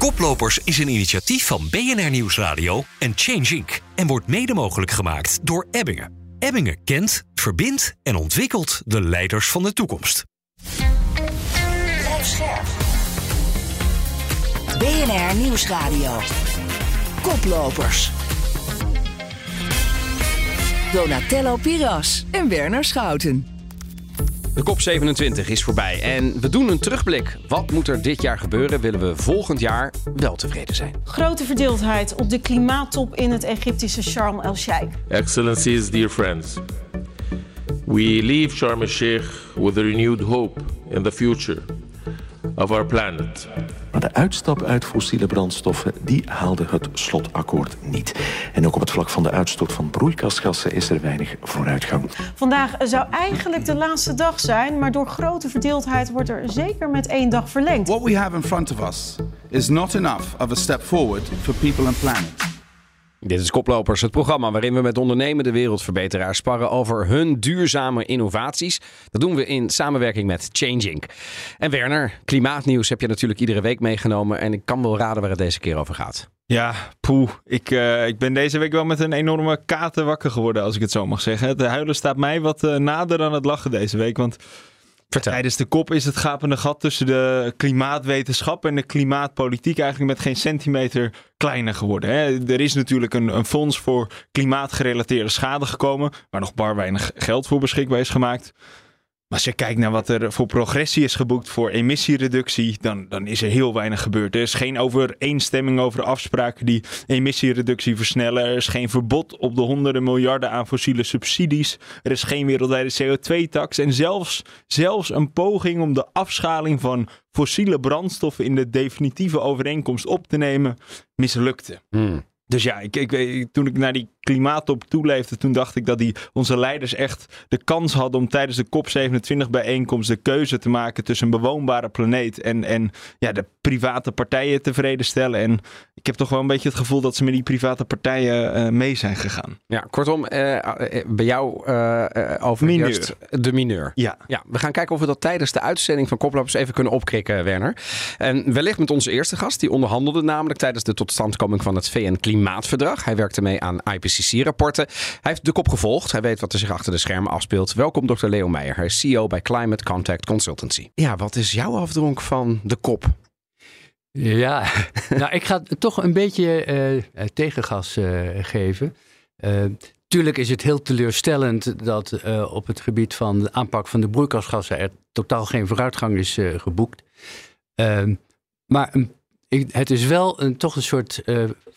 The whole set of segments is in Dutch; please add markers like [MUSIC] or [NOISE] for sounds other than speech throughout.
Koplopers is een initiatief van BNR Nieuwsradio en Change Inc. en wordt mede mogelijk gemaakt door Ebbingen. Ebbingen kent, verbindt en ontwikkelt de leiders van de toekomst. BNR Nieuwsradio. Koplopers. Donatello Piras en Werner Schouten. De COP27 is voorbij en we doen een terugblik. Wat moet er dit jaar gebeuren? Willen we volgend jaar wel tevreden zijn? Grote verdeeldheid op de klimaattop in het Egyptische Sharm el-Sheikh. Excellencies, dear friends. We leave Sharm el-Sheikh with a renewed hope in the future of our planet. Maar de uitstap uit fossiele brandstoffen die haalde het slotakkoord niet. En ook op het vlak van de uitstoot van broeikasgassen is er weinig vooruitgang. Vandaag zou eigenlijk de laatste dag zijn, maar door grote verdeeldheid wordt er zeker met één dag verlengd. What we have in front of us is not enough of a step forward for people and planet. Dit is Koplopers, het programma waarin we met ondernemende wereldverbeteraars sparren over hun duurzame innovaties. Dat doen we in samenwerking met Changing. En Werner, klimaatnieuws heb je natuurlijk iedere week meegenomen. En ik kan wel raden waar het deze keer over gaat. Ja, poeh. Ik, uh, ik ben deze week wel met een enorme kater wakker geworden, als ik het zo mag zeggen. Het huilen staat mij wat uh, nader dan het lachen deze week. Want Tijdens de kop is het gapende gat tussen de klimaatwetenschap en de klimaatpolitiek eigenlijk met geen centimeter kleiner geworden. Hè. Er is natuurlijk een, een fonds voor klimaatgerelateerde schade gekomen, waar nog bar weinig geld voor beschikbaar is gemaakt. Maar als je kijkt naar wat er voor progressie is geboekt voor emissiereductie, dan, dan is er heel weinig gebeurd. Er is geen overeenstemming over afspraken die emissiereductie versnellen. Er is geen verbod op de honderden miljarden aan fossiele subsidies. Er is geen wereldwijde CO2-tax. En zelfs, zelfs een poging om de afschaling van fossiele brandstoffen in de definitieve overeenkomst op te nemen, mislukte. Hmm. Dus ja, ik, ik, toen ik naar die klimaattop toeleefde, toen dacht ik dat die, onze leiders echt de kans hadden om tijdens de COP27 bijeenkomst de keuze te maken tussen een bewoonbare planeet en, en ja, de private partijen tevreden stellen. En ik heb toch wel een beetje het gevoel dat ze met die private partijen uh, mee zijn gegaan. Ja, kortom, uh, bij jou uh, overheerst de mineur. Ja. ja. We gaan kijken of we dat tijdens de uitzending van Koplopers even kunnen opkrikken, Werner. En wellicht met onze eerste gast, die onderhandelde namelijk tijdens de totstandkoming van het VN Klimaatverdrag. Hij werkte mee aan IPCC-rapporten. Hij heeft de kop gevolgd. Hij weet wat er zich achter de schermen afspeelt. Welkom, Dr. Leo Meijer. CEO bij Climate Contact Consultancy. Ja, wat is jouw afdronk van de kop? Ja, [LAUGHS] nou, ik ga toch een beetje uh, tegengas uh, geven. Uh, tuurlijk is het heel teleurstellend dat op het gebied van de aanpak van de broeikasgassen er totaal geen vooruitgang is geboekt. Ehm, het is wel een, toch een soort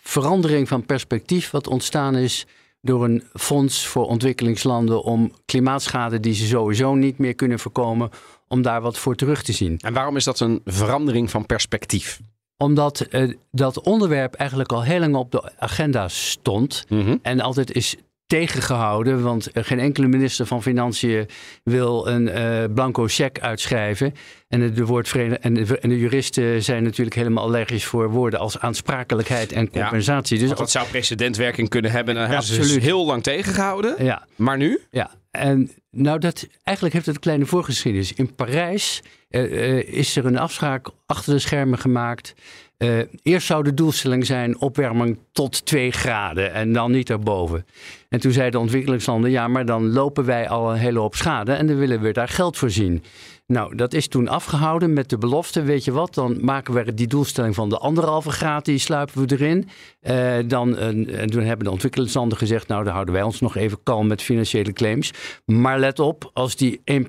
verandering van perspectief wat ontstaan is door een fonds voor ontwikkelingslanden om klimaatschade die ze sowieso niet meer kunnen voorkomen, om daar wat voor terug te zien. En waarom is dat een verandering van perspectief? Omdat uh, dat onderwerp eigenlijk al heel lang op de agenda stond mm -hmm. en altijd is tegengehouden, want geen enkele minister van Financiën wil een uh, blanco cheque uitschrijven. En de, en, de, en de juristen zijn natuurlijk helemaal allergisch voor woorden als aansprakelijkheid en compensatie. Ja, dus dat zou precedentwerking kunnen hebben. En dan hebben ze dus heel lang tegengehouden. Ja. Maar nu? Ja, en nou, dat, eigenlijk heeft het een kleine voorgeschiedenis. In Parijs uh, uh, is er een afspraak achter de schermen gemaakt. Uh, eerst zou de doelstelling zijn opwarming tot 2 graden en dan niet erboven. En toen zeiden de ontwikkelingslanden, ja, maar dan lopen wij al een hele hoop schade en dan willen we daar geld voor zien. Nou, dat is toen afgehouden met de belofte, weet je wat, dan maken we die doelstelling van de anderhalve graad, die sluipen we erin. Uh, dan, en toen hebben de ontwikkelingslanden gezegd, nou, dan houden wij ons nog even kalm met financiële claims. Maar let op, als die 1,5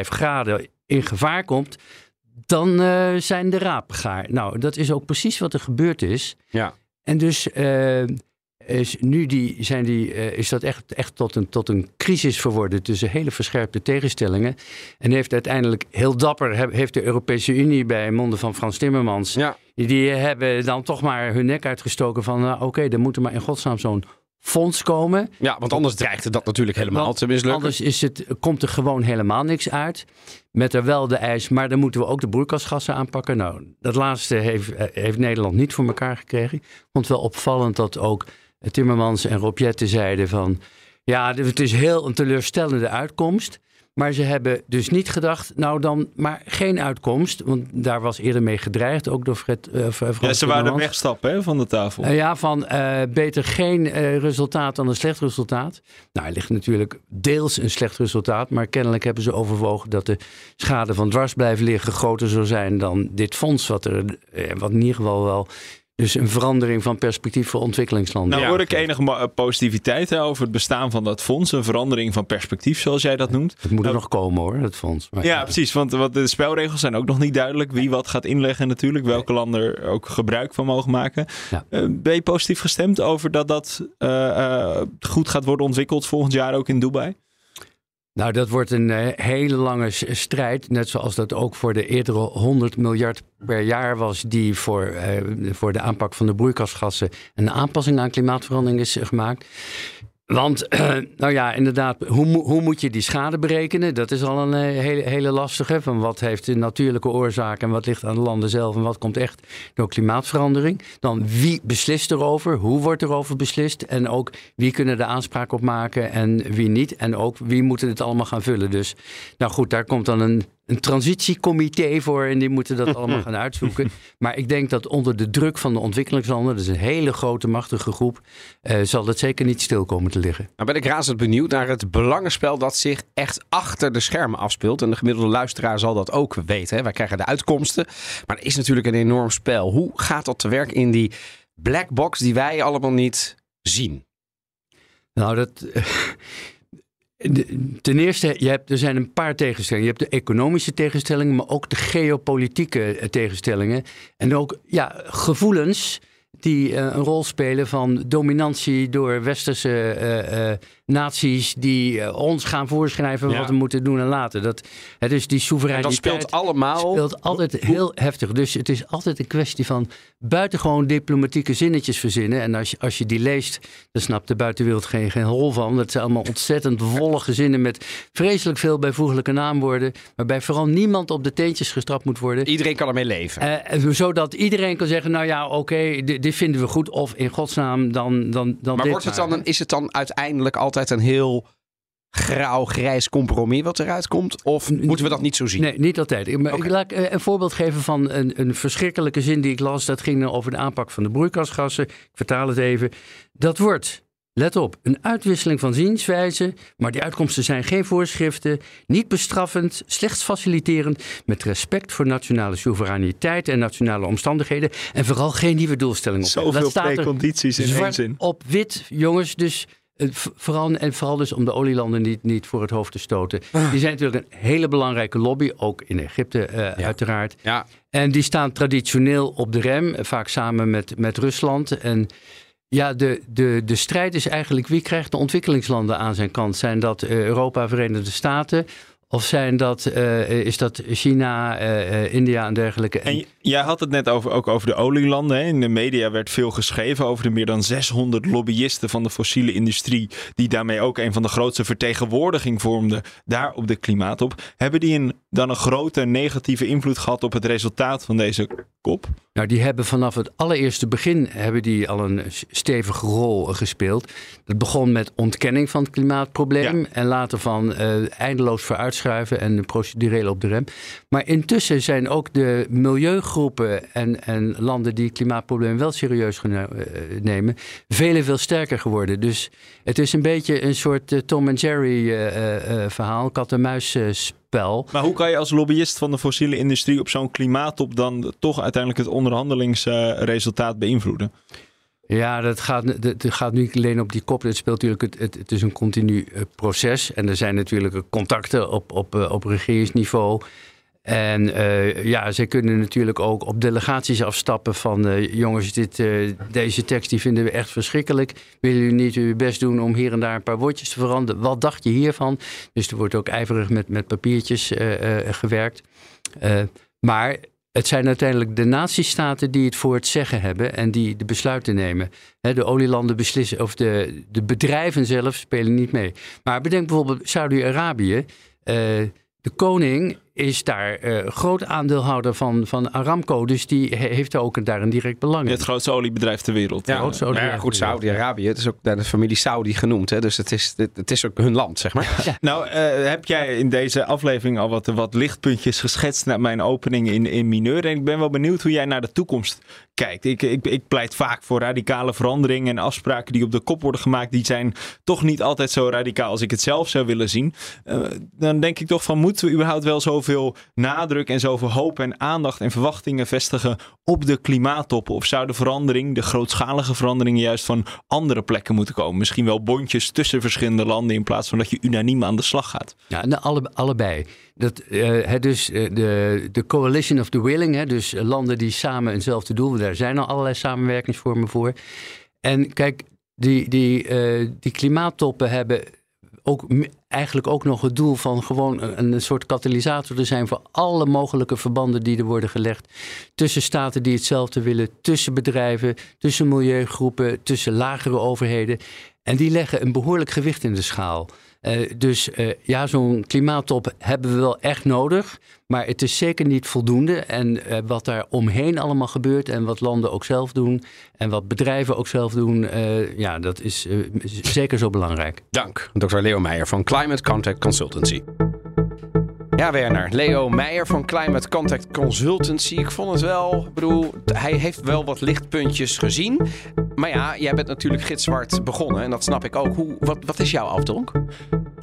graden in gevaar komt, dan uh, zijn de rapen gaar. Nou, dat is ook precies wat er gebeurd is. Ja. En dus uh, is nu die, zijn die, uh, is dat echt, echt tot, een, tot een crisis verworden tussen hele verscherpte tegenstellingen. En heeft uiteindelijk heel dapper, heeft de Europese Unie bij monden van Frans Timmermans, ja. die hebben dan toch maar hun nek uitgestoken van, nou, oké, okay, dan moet er maar in godsnaam zo'n fonds komen. Ja, want anders dreigt dat natuurlijk helemaal Want te mislukken. Anders is het, komt er gewoon helemaal niks uit. Met er wel de eis, maar dan moeten we ook de broeikasgassen aanpakken. Nou, dat laatste heeft, heeft Nederland niet voor elkaar gekregen. Ik vond het wel opvallend dat ook Timmermans en Rob Jetten zeiden van... Ja, het is heel een teleurstellende uitkomst. Maar ze hebben dus niet gedacht, nou dan maar geen uitkomst. Want daar was eerder mee gedreigd, ook door Fred. Uh, ja, ze waren wegstappen hè, van de tafel. Uh, ja, van uh, beter geen resultaat dan een slecht resultaat. Nou, er ligt natuurlijk deels een slecht resultaat. Maar kennelijk hebben ze overwogen dat de schade van dwars blijven liggen groter zou zijn dan dit fonds. Wat er wat in ieder geval wel dus een verandering van perspectief voor ontwikkelingslanden. Nou hoor ik enige positiviteit hè, over het bestaan van dat fonds. Een verandering van perspectief, zoals jij dat noemt. Het moet er nou, nog komen hoor, het fonds. Maar, ja, ja, precies. Want, want de spelregels zijn ook nog niet duidelijk. Wie wat gaat inleggen natuurlijk. Welke landen er ook gebruik van mogen maken. Ja. Uh, ben je positief gestemd over dat dat uh, uh, goed gaat worden ontwikkeld volgend jaar ook in Dubai? Nou, dat wordt een uh, hele lange strijd. Net zoals dat ook voor de eerdere 100 miljard per jaar was, die voor, uh, voor de aanpak van de broeikasgassen een aanpassing aan klimaatverandering is gemaakt. Want, uh, nou ja, inderdaad, hoe, hoe moet je die schade berekenen? Dat is al een uh, hele, hele lastige. Van wat heeft de natuurlijke oorzaak en wat ligt aan de landen zelf en wat komt echt door klimaatverandering? Dan wie beslist erover? Hoe wordt erover beslist? En ook wie kunnen er aanspraak op maken en wie niet? En ook wie moeten het allemaal gaan vullen? Dus, nou goed, daar komt dan een een transitiecomité voor en die moeten dat allemaal [LAUGHS] gaan uitzoeken. Maar ik denk dat onder de druk van de ontwikkelingslanden, dat is een hele grote, machtige groep, uh, zal dat zeker niet stil komen te liggen. Nou ben ik razend benieuwd naar het belangenspel dat zich echt achter de schermen afspeelt. En de gemiddelde luisteraar zal dat ook weten. Hè? Wij krijgen de uitkomsten, maar er is natuurlijk een enorm spel. Hoe gaat dat te werk in die black box die wij allemaal niet zien? Nou, dat. [LAUGHS] Ten eerste, je hebt, er zijn een paar tegenstellingen. Je hebt de economische tegenstellingen, maar ook de geopolitieke tegenstellingen. En ook ja, gevoelens die uh, een rol spelen van dominantie door westerse uh, uh, naties die ons gaan voorschrijven ja. wat we moeten doen en laten. Dat, hè, dus die soevereiniteit dat speelt allemaal speelt altijd heel heftig. Dus het is altijd een kwestie van buitengewoon diplomatieke zinnetjes verzinnen. En als je, als je die leest, dan snapt de buitenwereld geen, geen hol van. Dat zijn allemaal ontzettend wollige zinnen met vreselijk veel bijvoeglijke naamwoorden. Waarbij vooral niemand op de teentjes gestrapt moet worden. Iedereen kan ermee leven. Zodat iedereen kan zeggen, nou ja, oké, okay, dit, vinden we goed. Of in godsnaam, dan, dan, dan Maar wordt het dan, is het dan uiteindelijk altijd een heel grauw-grijs compromis wat eruit komt? Of moeten we dat niet zo zien? Nee, niet altijd. Okay. Ik laat een voorbeeld geven van een, een verschrikkelijke zin die ik las. Dat ging over de aanpak van de broeikasgassen. Ik vertaal het even. Dat wordt Let op, een uitwisseling van zienswijze, maar die uitkomsten zijn geen voorschriften, niet bestraffend, slechts faciliterend, met respect voor nationale soevereiniteit en nationale omstandigheden en vooral geen nieuwe doelstellingen. Zoveel precondities in één zin. Op wit, jongens, dus uh, vooral, en vooral dus om de olielanden niet, niet voor het hoofd te stoten. Ah. Die zijn natuurlijk een hele belangrijke lobby, ook in Egypte uh, ja. uiteraard. Ja. En die staan traditioneel op de rem, vaak samen met, met Rusland. En ja, de, de, de strijd is eigenlijk wie krijgt de ontwikkelingslanden aan zijn kant? Zijn dat uh, Europa, Verenigde Staten? Of zijn dat, uh, is dat China, uh, India en dergelijke? En jij had het net over, ook over de olielanden. Hè? In de media werd veel geschreven over de meer dan 600 lobbyisten van de fossiele industrie. Die daarmee ook een van de grootste vertegenwoordiging vormden daar op de klimaatop. Hebben die een, dan een grote negatieve invloed gehad op het resultaat van deze kop? Nou, die hebben vanaf het allereerste begin hebben die al een stevige rol gespeeld. Dat begon met ontkenning van het klimaatprobleem. Ja. En later van uh, eindeloos vooruitschuiven en procedureel op de rem. Maar intussen zijn ook de milieugroepen en, en landen die het klimaatprobleem wel serieus nemen, vele veel sterker geworden. Dus het is een beetje een soort uh, Tom en Jerry uh, verhaal, kat-en-muis spel. Maar hoe kan je als lobbyist van de fossiele industrie op zo'n klimaattop dan toch uiteindelijk het onderhandelingsresultaat beïnvloeden? Ja, dat gaat, dat gaat niet alleen op die kop. Het speelt natuurlijk, het, het, is een continu proces. En er zijn natuurlijk contacten op, op, op regeringsniveau. En uh, ja, ze kunnen natuurlijk ook op delegaties afstappen van... Jongens, dit, deze tekst die vinden we echt verschrikkelijk. Willen jullie niet uw best doen om hier en daar een paar woordjes te veranderen? Wat dacht je hiervan? Dus er wordt ook ijverig met, met papiertjes gewerkt. maar het zijn uiteindelijk de natiestaten die het voor het zeggen hebben... en die de besluiten nemen. De olielanden beslissen, of de, de bedrijven zelf spelen niet mee. Maar bedenk bijvoorbeeld Saudi-Arabië... de koning is daar uh, groot aandeelhouder van, van Aramco. Dus die heeft ook daar een direct belang in. Het grootste oliebedrijf ter wereld. Ja, ja goed, Saudi-Arabië. Het is ook naar de familie Saudi genoemd. Hè? Dus het is, het, is ook hun land, zeg maar. Ja. [LAUGHS] Nou, uh, heb jij in deze aflevering al wat, wat lichtpuntjes geschetst naar mijn opening in, in mineur. En ik ben wel benieuwd hoe jij naar de toekomst kijkt. Ik, ik, ik pleit vaak voor radicale veranderingen en afspraken die op de kop worden gemaakt. Die zijn toch niet altijd zo radicaal als ik het zelf zou willen zien. Uh, dan denk ik toch van moeten we überhaupt wel zoveel nadruk en zoveel hoop en aandacht en verwachtingen vestigen op de klimaattoppen? Of zou de verandering, de grootschalige veranderingen juist van andere plekken moeten komen? Misschien wel bondjes tussen verschillende landen in plaats van dat je unaniem aan de slag gaat. Ja, alle, allebei. Dat, uh, dus uh, de, de coalition of the willing, hè, dus landen die samen eenzelfde doel, daar zijn al allerlei samenwerkingsvormen voor. En kijk, die, die, uh, die klimaattoppen hebben ook, eigenlijk ook nog het doel van gewoon een, een, soort katalysator te zijn voor alle mogelijke verbanden die er worden gelegd tussen staten die hetzelfde willen, tussen bedrijven, tussen milieugroepen, tussen lagere overheden. En die leggen een behoorlijk gewicht in de schaal. Uh, dus uh, ja, zo'n klimaattop hebben we wel echt nodig. Maar het is zeker niet voldoende. En uh, wat daar omheen allemaal gebeurt en wat landen ook zelf doen en wat bedrijven ook zelf doen, ja, dat is zeker zo belangrijk. Dank, Dr. Leo Meijer van Climate Contact Consultancy. Ja, Werner. Leo Meijer van Climate Contact Consultancy. Ik vond het wel, ik bedoel, hij heeft wel wat lichtpuntjes gezien. Maar ja, jij bent natuurlijk gitzwart begonnen en dat snap ik ook. Hoe, wat, wat is jouw afdronk?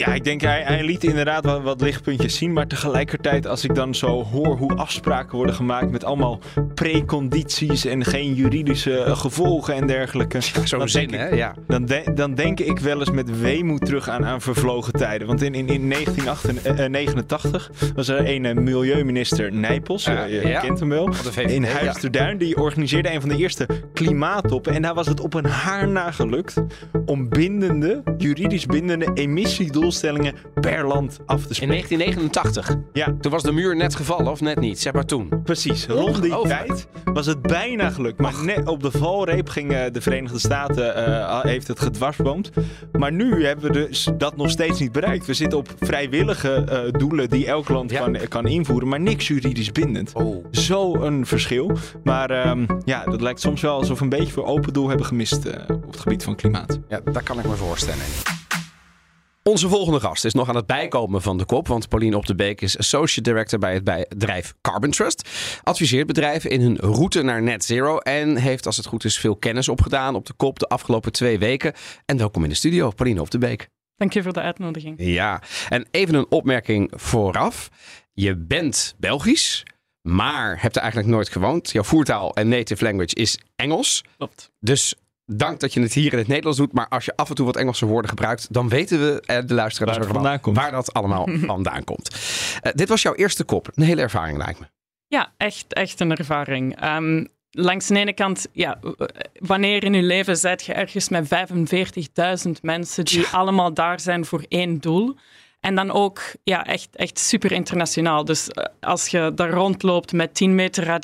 Ja, ik denk hij, hij liet inderdaad wat, wat, lichtpuntjes zien. Maar tegelijkertijd, als ik dan zo hoor hoe afspraken worden gemaakt met allemaal precondities en geen juridische gevolgen en dergelijke. Ja, Zo'n zin, hè? Ja. Dan, dan denk ik wel eens met weemoed terug aan, aan vervlogen tijden. Want in, in, in 1989 was er een eh, milieuminister Nijpels, uh, je ja. kent hem wel, in Huis ter Duin. Die organiseerde een van de eerste klimaattoppen. En daar was het op een haar na gelukt om bindende, juridisch bindende emissiedoelstellingen per land af te spreken. In 1989? Ja. Toen was de muur net gevallen of net niet? Zeg maar toen. Precies. Rond die tijd was het bijna gelukt. Maar net op de valreep gingen de Verenigde Staten, uh, heeft het gedwarsboomd. Maar nu hebben we dus dat nog steeds niet bereikt. We zitten op vrijwillige uh, doelen die elk land ja. kan, kan invoeren, maar niks juridisch bindend. Oh. Zo een verschil. Maar um, ja, dat lijkt soms wel alsof we een beetje voor open doel hebben gemist uh, op het gebied van klimaat. Ja, dat kan ik me voorstellen. Onze volgende gast is nog aan het bijkomen van de kop, want Pauline Op de Beek is Associate Director bij het bedrijf Carbon Trust. Adviseert bedrijven in hun route naar net zero en heeft als het goed is veel kennis opgedaan op de kop de afgelopen twee weken. En welkom in de studio, Pauline Op de Beek. Dank je voor de uitnodiging. Ja, en even een opmerking vooraf. Je bent Belgisch, maar hebt er eigenlijk nooit gewoond. Jouw voertaal en native language is Engels. Klopt. Dus dank dat je het hier in het Nederlands doet. Maar als je af en toe wat Engelse woorden gebruikt, dan weten we, eh, de luisteraars, waar, vandaan komt. waar dat allemaal [LAUGHS] vandaan komt. Uh, dit was jouw eerste kop. Een hele ervaring lijkt me. Ja, echt, echt een ervaring. Um, langs de ene kant, ja, wanneer in je leven zit je ergens met 45.000 mensen die allemaal daar zijn voor één doel. En dan ook ja, echt, echt super internationaal. Dus uh, als je daar rondloopt met 10 meter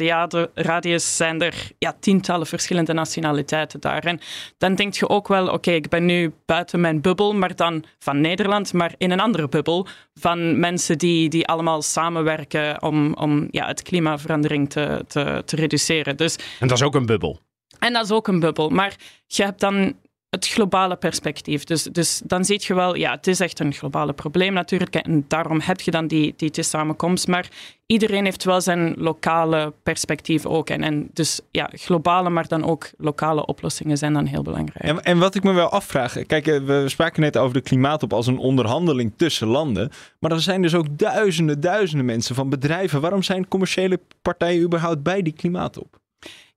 radius, zijn er ja, tientallen verschillende nationaliteiten daar. En dan denk je ook wel, oké, ik ben nu buiten mijn bubbel, maar dan van Nederland, maar in een andere bubbel van mensen die, die allemaal samenwerken om, om ja, het klimaatverandering te, te, te reduceren. Dus, en dat is ook een bubbel. En dat is ook een bubbel. Maar je hebt dan het globale perspectief. Dus, dus dan zie je wel, ja, het is echt een globale probleem natuurlijk. En daarom heb je dan die, die, samenkomst. Maar iedereen heeft wel zijn lokale perspectief ook. En, en dus ja, globale, maar dan ook lokale oplossingen zijn dan heel belangrijk. En, en wat ik me wel afvraag, kijk, eh, we spraken net over de klimaatop als een onderhandeling tussen landen. Maar er zijn dus ook duizenden, duizenden mensen van bedrijven. Waarom zijn commerciële partijen überhaupt bij die klimaatop?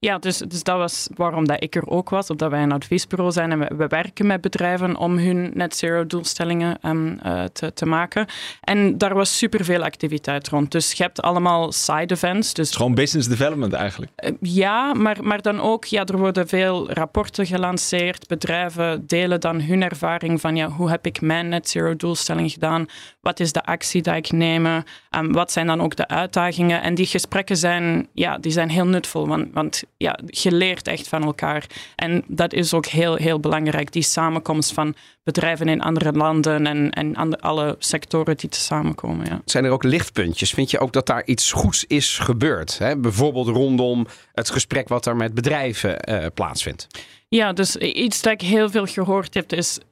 Ja, dus, dus dat was waarom dat ik er ook was, omdat wij een adviesbureau zijn en we, we werken met bedrijven om hun net zero doelstellingen um, uh, te, te maken. En daar was superveel activiteit rond. Dus je hebt allemaal side events. Dus, gewoon business development eigenlijk. Uh, ja, maar, maar dan ook, ja, er worden veel rapporten gelanceerd. Bedrijven delen dan hun ervaring van, ja, hoe heb ik mijn net zero doelstelling gedaan? Wat is de actie die ik neem? Um, wat zijn dan ook de uitdagingen? En die gesprekken zijn, ja, die zijn heel nutvol, want, want ja, je leert echt van elkaar. En dat is ook heel, heel belangrijk, die samenkomst van bedrijven in andere landen en, en alle sectoren die te samenkomen. Ja. Zijn er ook lichtpuntjes? Vind je ook dat daar iets goeds is gebeurd? Hè? Bijvoorbeeld rondom het gesprek wat er met bedrijven uh, plaatsvindt. Ja, dus iets dat ik heel veel gehoord heb is 1,5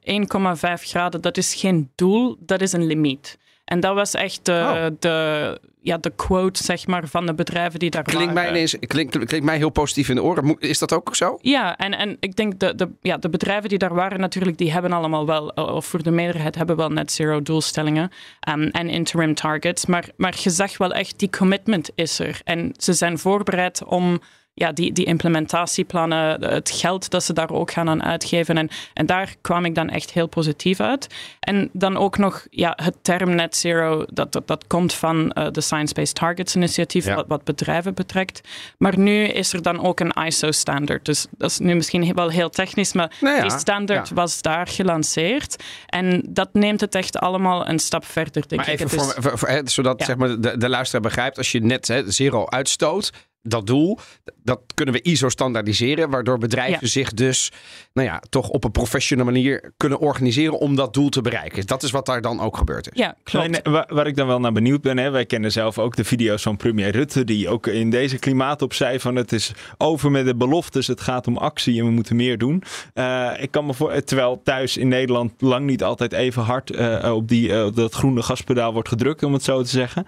graden. Dat is geen doel, dat is een limiet. En dat was echt de, oh. de, ja, de quote zeg maar, van de bedrijven die daar klinkt waren. Mij ineens, klinkt, klinkt mij heel positief in de oren. Is dat ook zo? Ja, en, en ik denk de, de, ja, de bedrijven die daar waren natuurlijk, die hebben allemaal wel, of voor de meerderheid hebben wel net zero doelstellingen um, en interim targets. Maar, maar je zag wel echt, die commitment is er. En ze zijn voorbereid om ja, die, die implementatieplannen, het geld dat ze daar ook gaan aan uitgeven. En, en daar kwam ik dan echt heel positief uit. En dan ook nog ja, het term net zero, dat, dat, dat komt van uh, de Science Based Targets initiatief, wat, wat, bedrijven betrekt. Maar nu is er dan ook een ISO-standard. Dus dat is nu misschien wel heel technisch, maar nou die standaard was daar gelanceerd. En dat neemt het echt allemaal een stap verder, denk maar ik. Even voor, voor, zodat zeg maar, de, de luisteraar begrijpt, als je net hè, zero uitstoot, dat doel, dat kunnen we ISO standaardiseren, waardoor bedrijven zich dus nou ja, toch op een professionele manier kunnen organiseren om dat doel te bereiken. Dat is wat daar dan ook gebeurd is. Ja, klopt. waar, waar, ik dan wel naar benieuwd ben, hè, wij kennen zelf ook de video's van premier Rutte, die ook in deze klimaat op zei van het is over met de beloftes, het gaat om actie en we moeten meer doen. Uh, ik kan me voor, terwijl thuis in Nederland lang niet altijd even hard uh, op, die, uh, dat groene gaspedaal wordt gedrukt, om het zo te zeggen.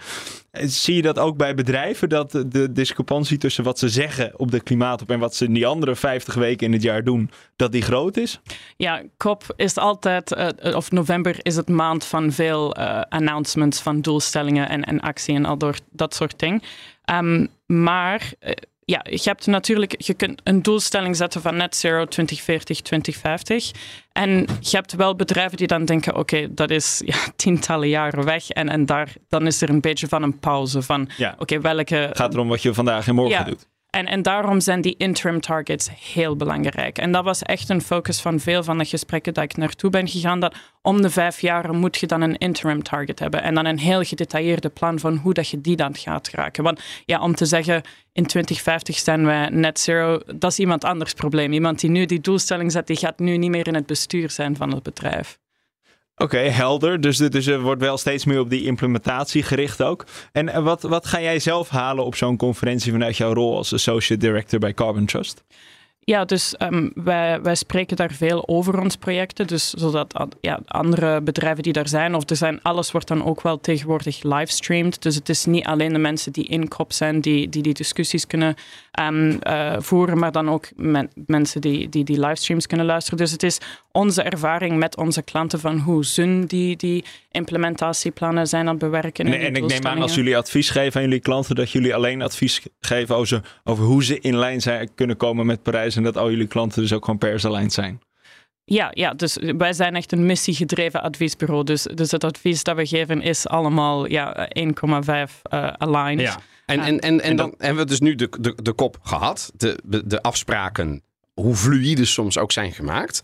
Zie je dat ook bij bedrijven, dat de discrepantie tussen wat ze zeggen op de klimaatop en wat ze in die andere 50 weken in het jaar doen, dat die groot is? Ja, COP is altijd, uh, of november is het maand van veel uh, announcements van doelstellingen en, en actie en al dat soort dingen. Um, maar uh, ja, je hebt natuurlijk, je kunt een doelstelling zetten van net zero 2040, 2050. En je hebt wel bedrijven die dan denken, oké, dat is ja, [LAUGHS] tientallen jaren weg. En, en daar, dan is er een beetje van een pauze van, ja. oké, welke... Het gaat erom wat je vandaag en morgen ja. doet. En, en daarom zijn die interim targets heel belangrijk. En dat was echt een focus van veel van de gesprekken dat ik naartoe ben gegaan. Dat om de vijf jaar moet je dan een interim target hebben. En dan een heel gedetailleerde plan van hoe dat je die dan gaat raken. Want ja, om te zeggen, in 2050 zijn we net zero, dat is iemand anders probleem. Iemand die nu die doelstelling zet, die gaat nu niet meer in het bestuur zijn van het bedrijf. Oké, helder. Dus, dus er wordt wel steeds meer op die implementatie gericht ook. En eh, wat, wat ga jij zelf halen op zo'n conferentie vanuit jouw rol als Associate Director bij Carbon Trust? Ja, dus um, wij, wij spreken daar veel over ons projecten. Dus zodat ja, andere bedrijven die daar zijn, of er zijn, alles wordt dan ook wel tegenwoordig livestreamed. Dus het is niet alleen de mensen die in COP zijn, die die, die discussies kunnen um, uh, voeren, maar dan ook men, mensen die, die die livestreams kunnen luisteren. Dus het is onze ervaring met onze klanten van hoe zun die, die implementatieplannen zijn aan het bewerken. En, en ik neem aan als jullie advies geven aan jullie klanten, dat jullie alleen advies geven over, over hoe ze in lijn zijn, kunnen komen met Parijs en dat al jullie klanten dus ook gewoon per aligned zijn. Ja, ja, dus wij zijn echt een missiegedreven adviesbureau. Dus, dus het advies dat we geven is allemaal ja, 1,5 uh, aligned. Ja. En, en, en, en dan hebben we dus nu de, de, de kop gehad. De, de afspraken, hoe fluïde soms ook zijn gemaakt.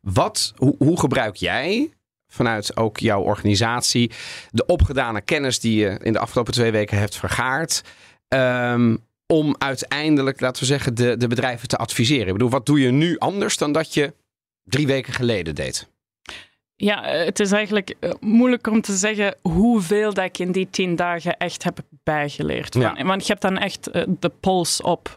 Wat, hoe, hoe gebruik jij vanuit ook jouw organisatie de opgedane kennis die je in de afgelopen twee weken hebt vergaard? Um, om uiteindelijk, laten we zeggen, de, de bedrijven te adviseren? Ik bedoel, wat doe je nu anders dan dat je drie weken geleden deed? Ja, eh, het is eigenlijk eh, moeilijk om te zeggen hoeveel dat ik in die tien dagen echt heb bijgeleerd. Ja. Want je hebt dan echt eh, de pols op,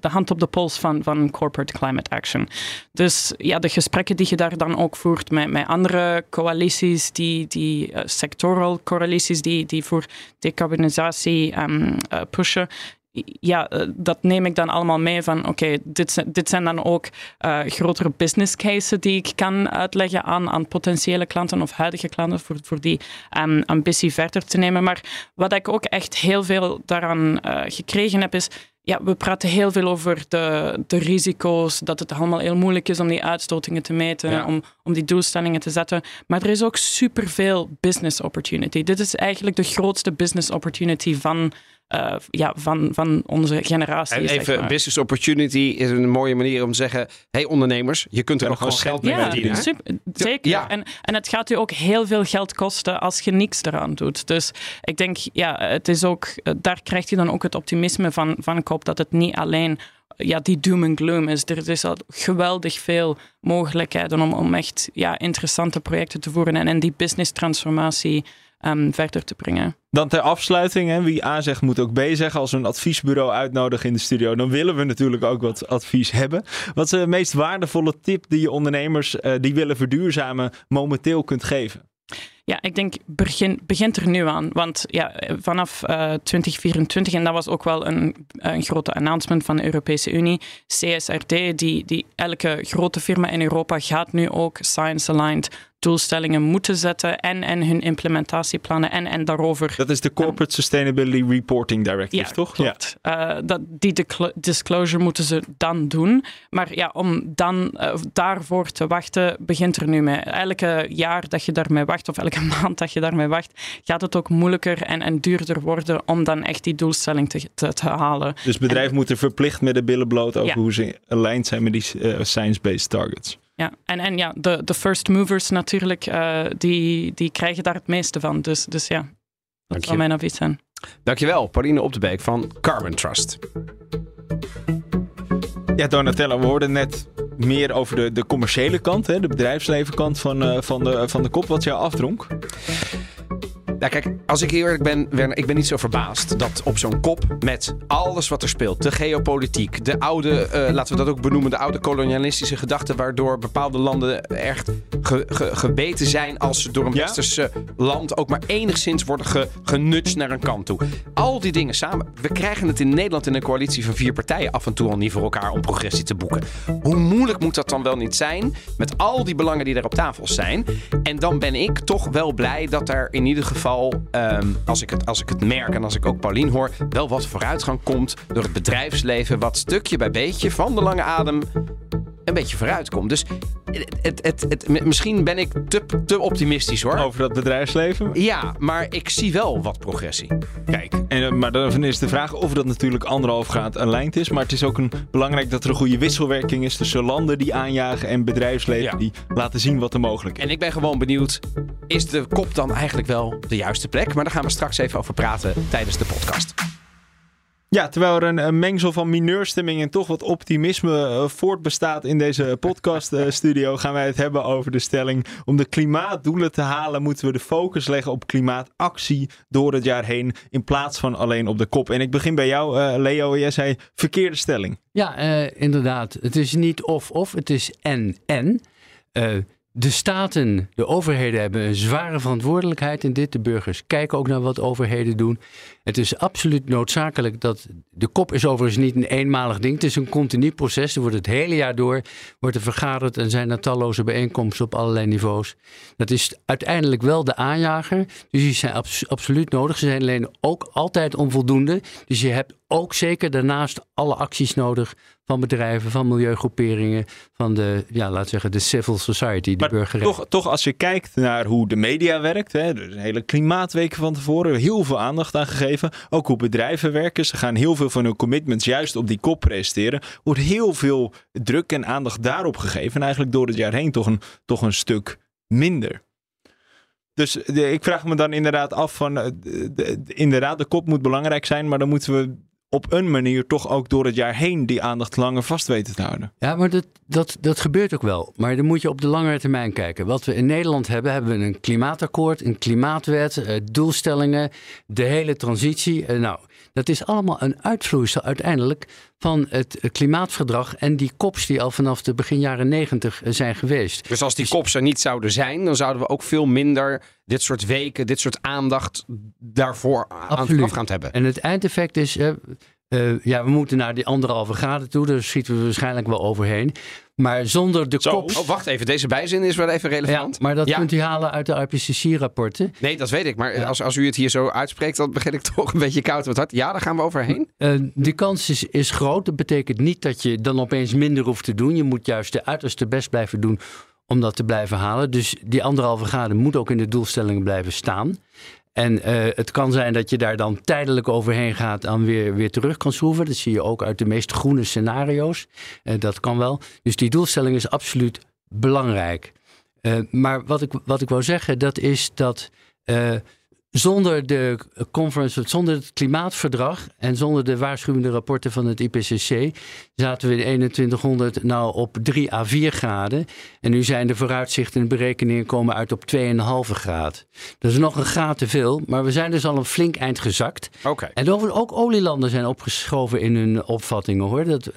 de hand op de pols van, van corporate climate action. Dus ja, de gesprekken die je daar dan ook voert met, met andere coalities, die, die sectoral coalities die, die voor decarbonisatie um, pushen, ja, eh, dat neem ik dan allemaal mee van oké, dit, dit zijn dan ook uh, grotere business cases die ik kan uitleggen aan, aan potentiële klanten of huidige klanten voor, voor die um, ambitie verder te nemen. Maar wat ik ook echt heel veel daaraan uh, gekregen heb is, ja, we praten heel veel over de, de risico's, dat het allemaal heel moeilijk is om die uitstotingen te meten, ja. om, om die doelstellingen te zetten. Maar er is ook superveel business opportunity. Dit is eigenlijk de grootste business opportunity van uh, ja, van, van onze generatie. En even, business opportunity is een mooie manier om te zeggen: hey ondernemers, je kunt er nog gewoon geld mee ja, verdienen. Super, zeker. Ja. En, en het gaat u ook heel veel geld kosten als je niks eraan doet. Dus ik denk, ja, het is ook, daar krijgt je dan ook het optimisme van, van Koop dat het niet alleen ja, die doom en gloom is. Er is al geweldig veel mogelijkheden om, om echt ja, interessante projecten te voeren en, en die business transformatie um, verder te brengen. Dan ter afsluiting, hè, wie A zegt moet ook B zeggen. Als we een adviesbureau uitnodigen in de studio, dan willen we natuurlijk ook wat advies hebben. Wat is de meest waardevolle tip die je ondernemers uh, die willen verduurzamen momenteel kunt geven? Ja, ik denk begin, begint er nu aan. Want ja, vanaf uh, eh, 2024, en dat was ook wel een, een grote announcement van de Europese Unie, CSRD, die, die elke grote firma in Europa gaat nu ook science-aligned doelstellingen moeten zetten en, en hun implementatieplannen en, en daarover. Dat is de Corporate Sustainability Reporting Directive, ja, toch? Klopt. Ja, uh, dat, die disclosure moeten ze dan doen. Maar ja, om dan uh, daarvoor te wachten, begint er nu mee. Elke jaar dat je daarmee wacht, of elke [LAUGHS] maand dat je daarmee wacht, gaat het ook moeilijker en, en duurder worden om dan echt die doelstelling te, te, te halen. Dus bedrijven moeten verplicht met de billen bloot over ja. hoe ze aligned zijn met die uh, science-based targets. Ja, en, en ja, de, de first movers natuurlijk, uh, die, die krijgen daar het meeste van. Dus, dus ja, dat zou mijn advies zijn. Dankjewel, Pauline Op de Beek van Carbon Trust. Ja, Donatella, we hoorden net meer over de, de commerciële kant, hè, de bedrijfslevenkant van, uh, van, de, van de kop, wat jou afdronk. Ja, kijk, als ik eerlijk ben, Werner, ik ben niet zo verbaasd dat op zo'n kop met alles wat er speelt, de geopolitiek, de oude, uh, laten we dat ook benoemen, de oude kolonialistische gedachten, waardoor bepaalde landen echt ge, ge, gebeten zijn als ze door een ja? westerse land ook maar enigszins worden ge, genudged naar een kant toe. Al die dingen samen. We krijgen het in Nederland in een coalitie van vier partijen af en toe al niet voor elkaar om progressie te boeken. Hoe moeilijk moet dat dan wel niet zijn met al die belangen die er op tafel zijn? En dan ben ik toch wel blij dat er in ieder geval um, als, ik het, als ik het merk en als ik ook Paulien hoor, wel wat vooruitgang komt door het bedrijfsleven, wat stukje bij beetje van de lange adem een beetje vooruit komt. Dus het, het, het, misschien ben ik te, te optimistisch hoor. Over dat bedrijfsleven? Ja, maar ik zie wel wat progressie. Kijk, en, eh, maar dan is de vraag of dat natuurlijk anderhalf graad aligned is. Maar het is ook een, belangrijk dat er een goede wisselwerking is tussen landen die aanjagen en bedrijfsleven die laten zien wat er mogelijk is. En ik ben gewoon benieuwd, is de kop dan eigenlijk wel de juiste plek? Maar daar gaan we straks even over praten tijdens de podcast. Ja, terwijl er een, mengsel van mineurstemming en toch wat optimisme uh, voortbestaat in deze podcaststudio, uh, gaan wij het hebben over de stelling. Om de klimaatdoelen te halen, moeten we de focus leggen op klimaatactie door het jaar heen, in plaats van alleen op de kop. En ik begin bij jou, uh, Leo. Jij zei verkeerde stelling. Ja, inderdaad. Het is niet of-of, het is en-en. De staten, de overheden hebben een zware verantwoordelijkheid in dit. De burgers kijken ook naar wat overheden doen. Het is absoluut noodzakelijk dat. De kop is overigens niet een eenmalig ding. Het is een continu proces. Er wordt het hele jaar door wordt er vergaderd en zijn er talloze bijeenkomsten op allerlei niveaus. Dat is uiteindelijk wel de aanjager. Dus die zijn absoluut nodig. Ze zijn alleen ook altijd onvoldoende. Dus je hebt ook zeker daarnaast alle acties nodig van bedrijven, van milieugroeperingen, van de, ja, laten zeggen, de civil society, de burgerij. Toch, toch, als je kijkt naar hoe de media werkt, hè, is een hele klimaatweek van tevoren, heel veel aandacht aan gegeven. Ook hoe bedrijven werken. Ze gaan heel veel van hun commitments juist op die kop presteren. Wordt heel veel druk en aandacht daarop gegeven. En eigenlijk door het jaar heen toch een, toch een stuk minder. Dus de, ik vraag me dan inderdaad af van, eh, de, inderdaad, de kop moet belangrijk zijn, maar dan moeten we op een manier toch ook door het jaar heen die aandacht langer vast weten te houden. Ja, maar dat, dat, dat gebeurt ook wel. Maar dan moet je op de langere termijn kijken. Wat we in Nederland hebben, hebben we een klimaatakkoord, een klimaatwet, eh, doelstellingen, de hele transitie. Eh, nou, dat is allemaal een uitvloeisel uiteindelijk van het klimaatverdrag en die kops die al vanaf de begin jaren negentig eh, zijn geweest. Dus als die dus, kops er niet zouden zijn, dan zouden we ook veel minder dit soort weken, dit soort aandacht daarvoor aan afgaand hebben. En het eindeffect is, uh, uh, ja, we moeten naar die anderhalve graden toe, daar schieten we waarschijnlijk wel overheen. Maar zonder de kop. Oh, wacht even, deze bijzin is wel even relevant. Ja, maar dat kunt u halen uit de IPCC-rapporten. Nee, dat weet ik. Maar als, als u het hier zo uitspreekt, dan begin ik [LAUGHS] toch een beetje koud op het hart. Ja, daar gaan we overheen. Uh, de kans is, is groot. Dat betekent niet dat je dan opeens minder hoeft te doen. Je moet juist de uiterste best blijven doen om dat te blijven halen. Dus die anderhalve graden moet ook in de doelstellingen blijven staan. En uh, het kan zijn dat je daar dan tijdelijk overheen gaat en weer, weer terug kan schroeven. Dat zie je ook uit de meest groene scenario's. Uh, dat kan wel. Dus die doelstelling is absoluut belangrijk. Uh, maar wat ik, wat ik wou zeggen, dat is dat zonder de conference, zonder het klimaatverdrag en zonder de waarschuwende rapporten van het IPCC zaten we in 2100 nou op 3 à 4 graden. En nu zijn de vooruitzichten en berekeningen komen uit op 2,5 graden. Dat is nog een graad te veel, maar we zijn dus al een flink eind gezakt. Oké. En ook, ook olielanden zijn opgeschoven in hun opvattingen hoor. Dat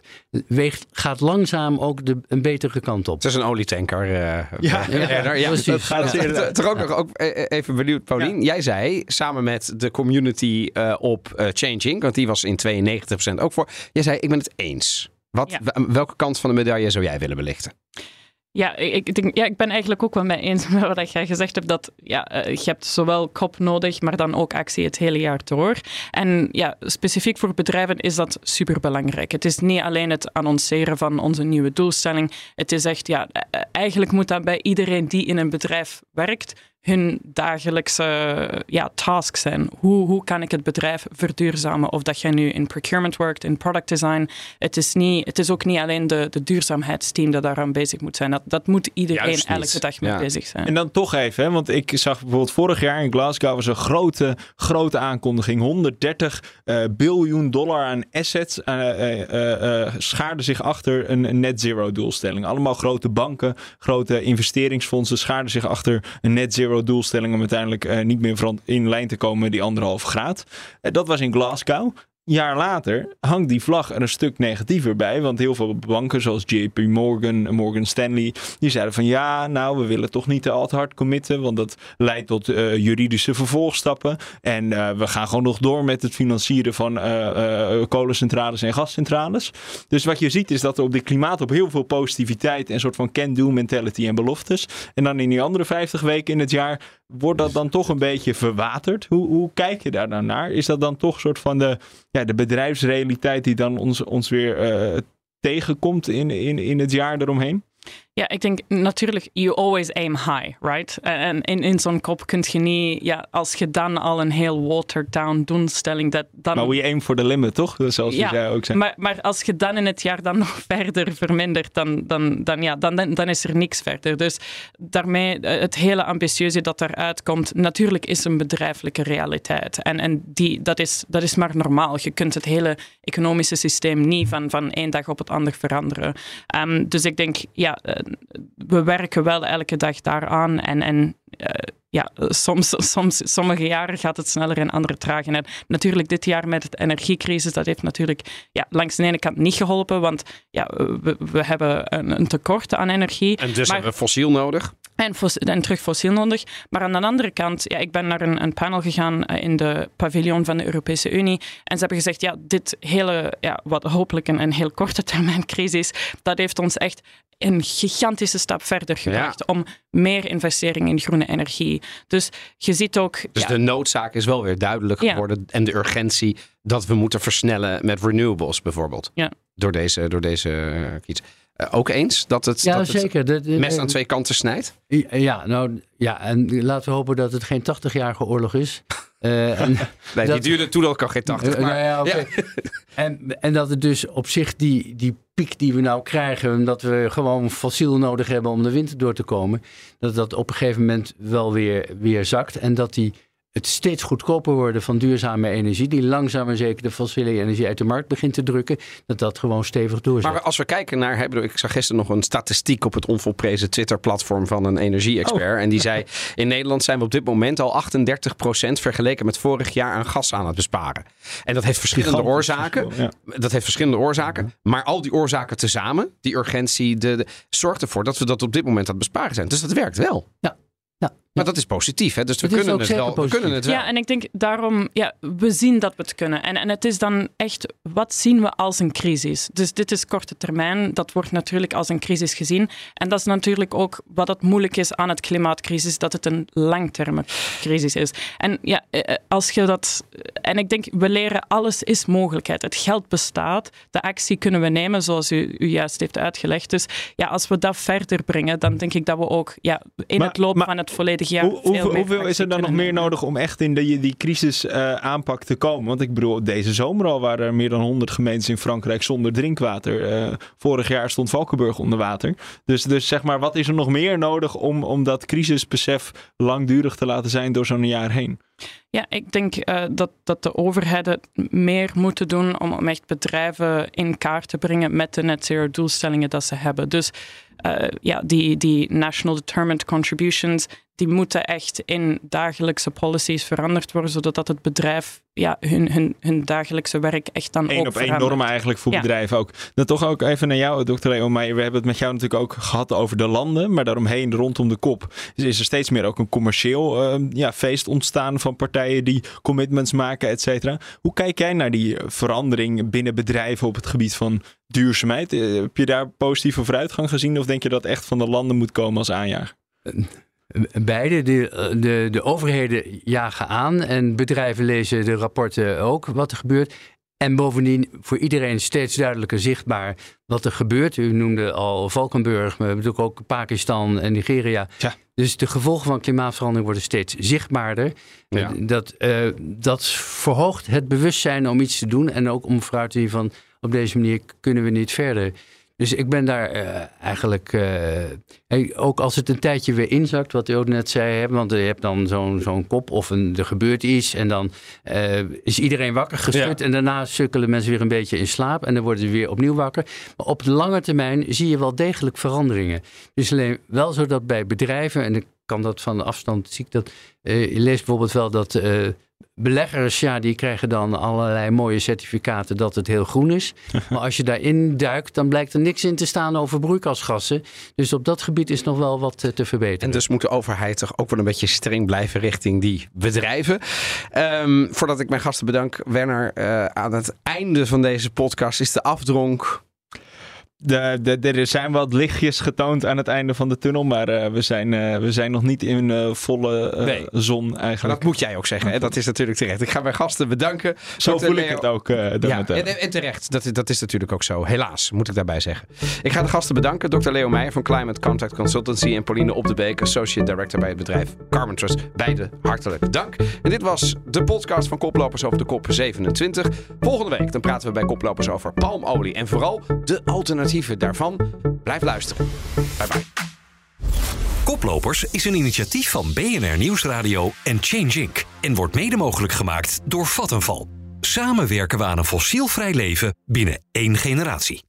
weegt, gaat langzaam ook de, een betere kant op. Het is een olietanker. eh, Ja, eh, Erner. ja. precies. Dat gaat Ja. zeer- Toch ook nog ook, eh, even benieuwd, Paulien. Jij zei samen met de community eh, op eh, Changing, want die was in 92% ook voor. Jij zei: Ik ben het eens. Wat, Ja. welke kant van de medaille zou jij willen belichten? Ja, ik, denk, ja, ik ben eigenlijk ook wel mee eens [LAUGHS] met wat jij gezegd hebt. Dat ja, eh, je hebt zowel kop nodig, maar dan ook actie het hele jaar door. En ja, specifiek voor bedrijven is dat superbelangrijk. Het is niet alleen het annonceren van onze nieuwe doelstelling. Het is echt, ja, eh, eigenlijk moet dat bij iedereen die in een bedrijf werkt hun dagelijkse ja, task zijn. Hoe, hoe kan ik het bedrijf verduurzamen? Of dat jij nu in procurement werkt, in product design. Het is, niet, het is ook niet alleen de, de duurzaamheidsteam dat daaraan bezig moet zijn. Dat, dat moet iedereen elke dag mee Ja. bezig zijn. En dan toch even, hè, want ik zag bijvoorbeeld vorig jaar in Glasgow was een grote, grote aankondiging. 130 eh, biljoen dollar aan assets eh eh, schaarden zich achter een, een net zero doelstelling. Allemaal grote banken, grote investeringsfondsen schaarden zich achter een net zero doelstelling om uiteindelijk eh, niet meer in lijn te komen met die anderhalve graad. Eh, dat was in Glasgow. Jaar later hangt die vlag er een stuk negatiever bij. Want heel veel banken zoals JP Morgan, Morgan Stanley, die zeiden van ja, nou we willen toch niet te al hard committen. Want dat leidt tot eh, juridische vervolgstappen. En eh, we gaan gewoon nog door met het financieren van eh, kolencentrales en gascentrales. Dus wat je ziet is dat er op dit klimaat op heel veel positiviteit en soort van can-do mentality en beloftes. En dan in die andere 50 weken in het jaar wordt dat dan toch een beetje verwaterd. Hoe, hoe kijk je daar dan naar? Is dat dan toch een soort van de, de bedrijfsrealiteit die dan ons, ons weer eh, tegenkomt in, in, in het jaar eromheen? Ja, ik denk natuurlijk, you always aim high, right? En in, in zo'n kop kun je niet, ja, als je dan al een heel watered down doelstelling, dat dan... Maar we aim for the limit, toch? Zoals ja, jij ook zei. maar, maar als je dan in het jaar dan [LAUGHS] nog verder vermindert, dan, dan, dan, ja, dan, dan, dan is er niks verder. Dus daarmee, eh, het hele ambitieuze dat eruit komt, natuurlijk is een bedrijfelijke realiteit. En, en die, dat, is, dat is maar normaal. Je kunt het hele economische systeem niet van, van één dag op het ander veranderen. Ehm, dus ik denk, ja, eh, we werken wel elke dag daaraan. En, en eh, ja, soms, soms, sommige jaren gaat het sneller en andere trager. En natuurlijk dit jaar met het energiecrisis, dat heeft natuurlijk ja, langs de ene kant niet geholpen, want ja, we, we hebben een, een tekort aan energie. En dus Maar- hebben we fossiel nodig. En, terug fossiel nodig. Maar aan de andere kant, ja, ik ben naar een, een panel gegaan eh, in de paviljoen van de Europese Unie. En ze hebben gezegd, ja, dit hele, ja, wat hopelijk een, een heel korte termijn crisis, dat heeft ons echt een gigantische stap verder gebracht om meer investering in groene energie. Dus je ziet ook... Dus ja, de noodzaak is wel weer duidelijk Ja. geworden. En de urgentie dat we moeten versnellen met renewables bijvoorbeeld. Ja. Door deze, door deze eh, kies. Eh, ook eens dat het, Ja, dat het zeker. Mes aan twee kanten snijdt? Ja, nou ja, en laten we hopen dat het geen 80-jarige oorlog is. Eh, [LAUGHS] en, Nee, dat- die duurde toen ook al geen 80. Eh, Maar, nou ja. [LAUGHS] En, en dat het dus op zich die, die piek die we nou krijgen, omdat we gewoon fossiel nodig hebben om de winter door te komen, dat dat op een gegeven moment wel weer, weer zakt. En dat die, het steeds goedkoper worden van duurzame energie, die langzaam maar zeker de fossiele energie uit de markt begint te drukken, dat dat gewoon stevig doorzet. maar als we kijken naar, bedoel, ik zag gisteren nog een statistiek op het onvolprezen Twitter-platform van een energie-expert. En die zei, in Nederland zijn we op dit moment al 38% vergeleken met vorig jaar aan gas aan het besparen. En dat heeft verschillende Gigantisch oorzaken. verschil, Dat heeft verschillende oorzaken. Maar al die oorzaken tezamen, die urgentie, de, de, zorgt ervoor dat we dat op dit moment aan het besparen zijn. Dus dat werkt wel. Ja. Maar dat is positief, hè? Dus we Het kunnen het, wel, we kunnen het wel. Ja, en ik denk daarom, ja, we zien dat we het kunnen. En, en het is dan echt, wat zien we als een crisis? Dus dit is korte termijn, dat wordt natuurlijk als een crisis gezien. En dat is natuurlijk ook wat het moeilijk is aan het klimaatcrisis, dat het een langterme crisis is. En ja, eh, als je dat, en ik denk, we leren alles is mogelijkheid. Het geld bestaat, de actie kunnen we nemen, zoals u, u juist heeft uitgelegd. Dus ja, als we dat verder brengen, dan denk ik dat we ook ja, in Maar- het loop maar- van het volledige Hoe- veel hoeveel, is er dan nog meer nemen. nodig om echt in die, die crisis eh, aanpak te komen? Want ik bedoel, deze zomer al waren er meer dan 100 gemeentes in Frankrijk zonder drinkwater. Eh, vorig jaar stond Valkenburg onder water. Dus, dus zeg maar, wat is er nog meer nodig om, om dat crisisbesef langdurig te laten zijn door zo'n jaar heen? Ja, ik denk eh, dat, dat de overheden meer moeten doen om, om echt bedrijven in kaart te brengen met de net zero doelstellingen dat ze hebben. Dus eh, ja, die, die national determined contributions, die moeten echt in dagelijkse policies veranderd worden, zodat dat het bedrijf ja, hun, hun, hun dagelijkse werk echt dan Eén ook op één normen eigenlijk voor Ja. bedrijven ook. Dan toch ook even naar jou, dokter Leo Meijer. We hebben het met jou natuurlijk ook gehad over de landen. Maar daaromheen, rondom de kop, is is er steeds meer ook een commercieel eh, ja, feest ontstaan van partijen die commitments maken, et cetera. Hoe kijk jij naar die verandering binnen bedrijven op het gebied van duurzaamheid? Eh, Heb je daar positieve vooruitgang gezien? Of denk je dat echt van de landen moet komen als aanjager? Beide, de, de, de overheden jagen aan en bedrijven lezen de rapporten ook wat er gebeurt. En bovendien voor iedereen steeds duidelijker zichtbaar wat er gebeurt. U noemde al Valkenburg, maar natuurlijk ook Pakistan en Nigeria. Ja. Dus de gevolgen van klimaatverandering worden steeds zichtbaarder. Ja. Dat, eh, dat verhoogt het bewustzijn om iets te doen en ook om vooruit te zien van op deze manier kunnen we niet verder. Dus ik ben daar eh, eigenlijk, eh, ook als het een tijdje weer inzakt, wat u ook net zei, hè, want je hebt dan zo'n zo'n kop of een, er gebeurt iets en dan eh, is iedereen wakker geschud Ja. en daarna sukkelen mensen weer een beetje in slaap en dan worden ze weer opnieuw wakker. Maar op de lange termijn zie je wel degelijk veranderingen. Dus alleen wel zo dat bij bedrijven, en ik kan dat van de afstand, zie ik dat, je leest bijvoorbeeld wel dat beleggers, ja, die krijgen dan allerlei mooie certificaten dat het heel groen is. [LAUGHS] maar als je daarin duikt, dan blijkt er niks in te staan over broeikasgassen. Dus op dat gebied is nog wel wat eh, te verbeteren. En dus moet de overheid toch ook wel een beetje streng blijven richting die bedrijven. Ehm, voordat ik mijn gasten bedank, Werner, eh, aan het einde van deze podcast is de afdronk. De, de, de- er zijn wat lichtjes getoond aan het einde van de tunnel, maar eh, we, zijn, eh, we zijn nog niet in eh, volle Nee. zon eigenlijk. Dat moet jij ook zeggen, hè? dat is natuurlijk terecht. Ik ga mijn gasten bedanken. Zo voel ik het ook. Ja, en, en terecht. Dat, is- dat is natuurlijk ook zo. Helaas, moet ik daarbij zeggen. Ik ga de gasten bedanken. Dr. Leo Meijer van Climate Contact Consultancy en Pauline Op de Beek, Associate Director bij het bedrijf Carbon Trust. Beide hartelijk dank. En dit was de podcast van Koplopers over de kop 27. Volgende week dan praten we bij Koplopers over palmolie en vooral de Blijf luisteren. Bye bye. Koplopers is een initiatief van BNR Nieuwsradio en Change Inc. en wordt mede mogelijk gemaakt door Vattenval. Samen werken we aan een fossielvrij leven binnen één generatie.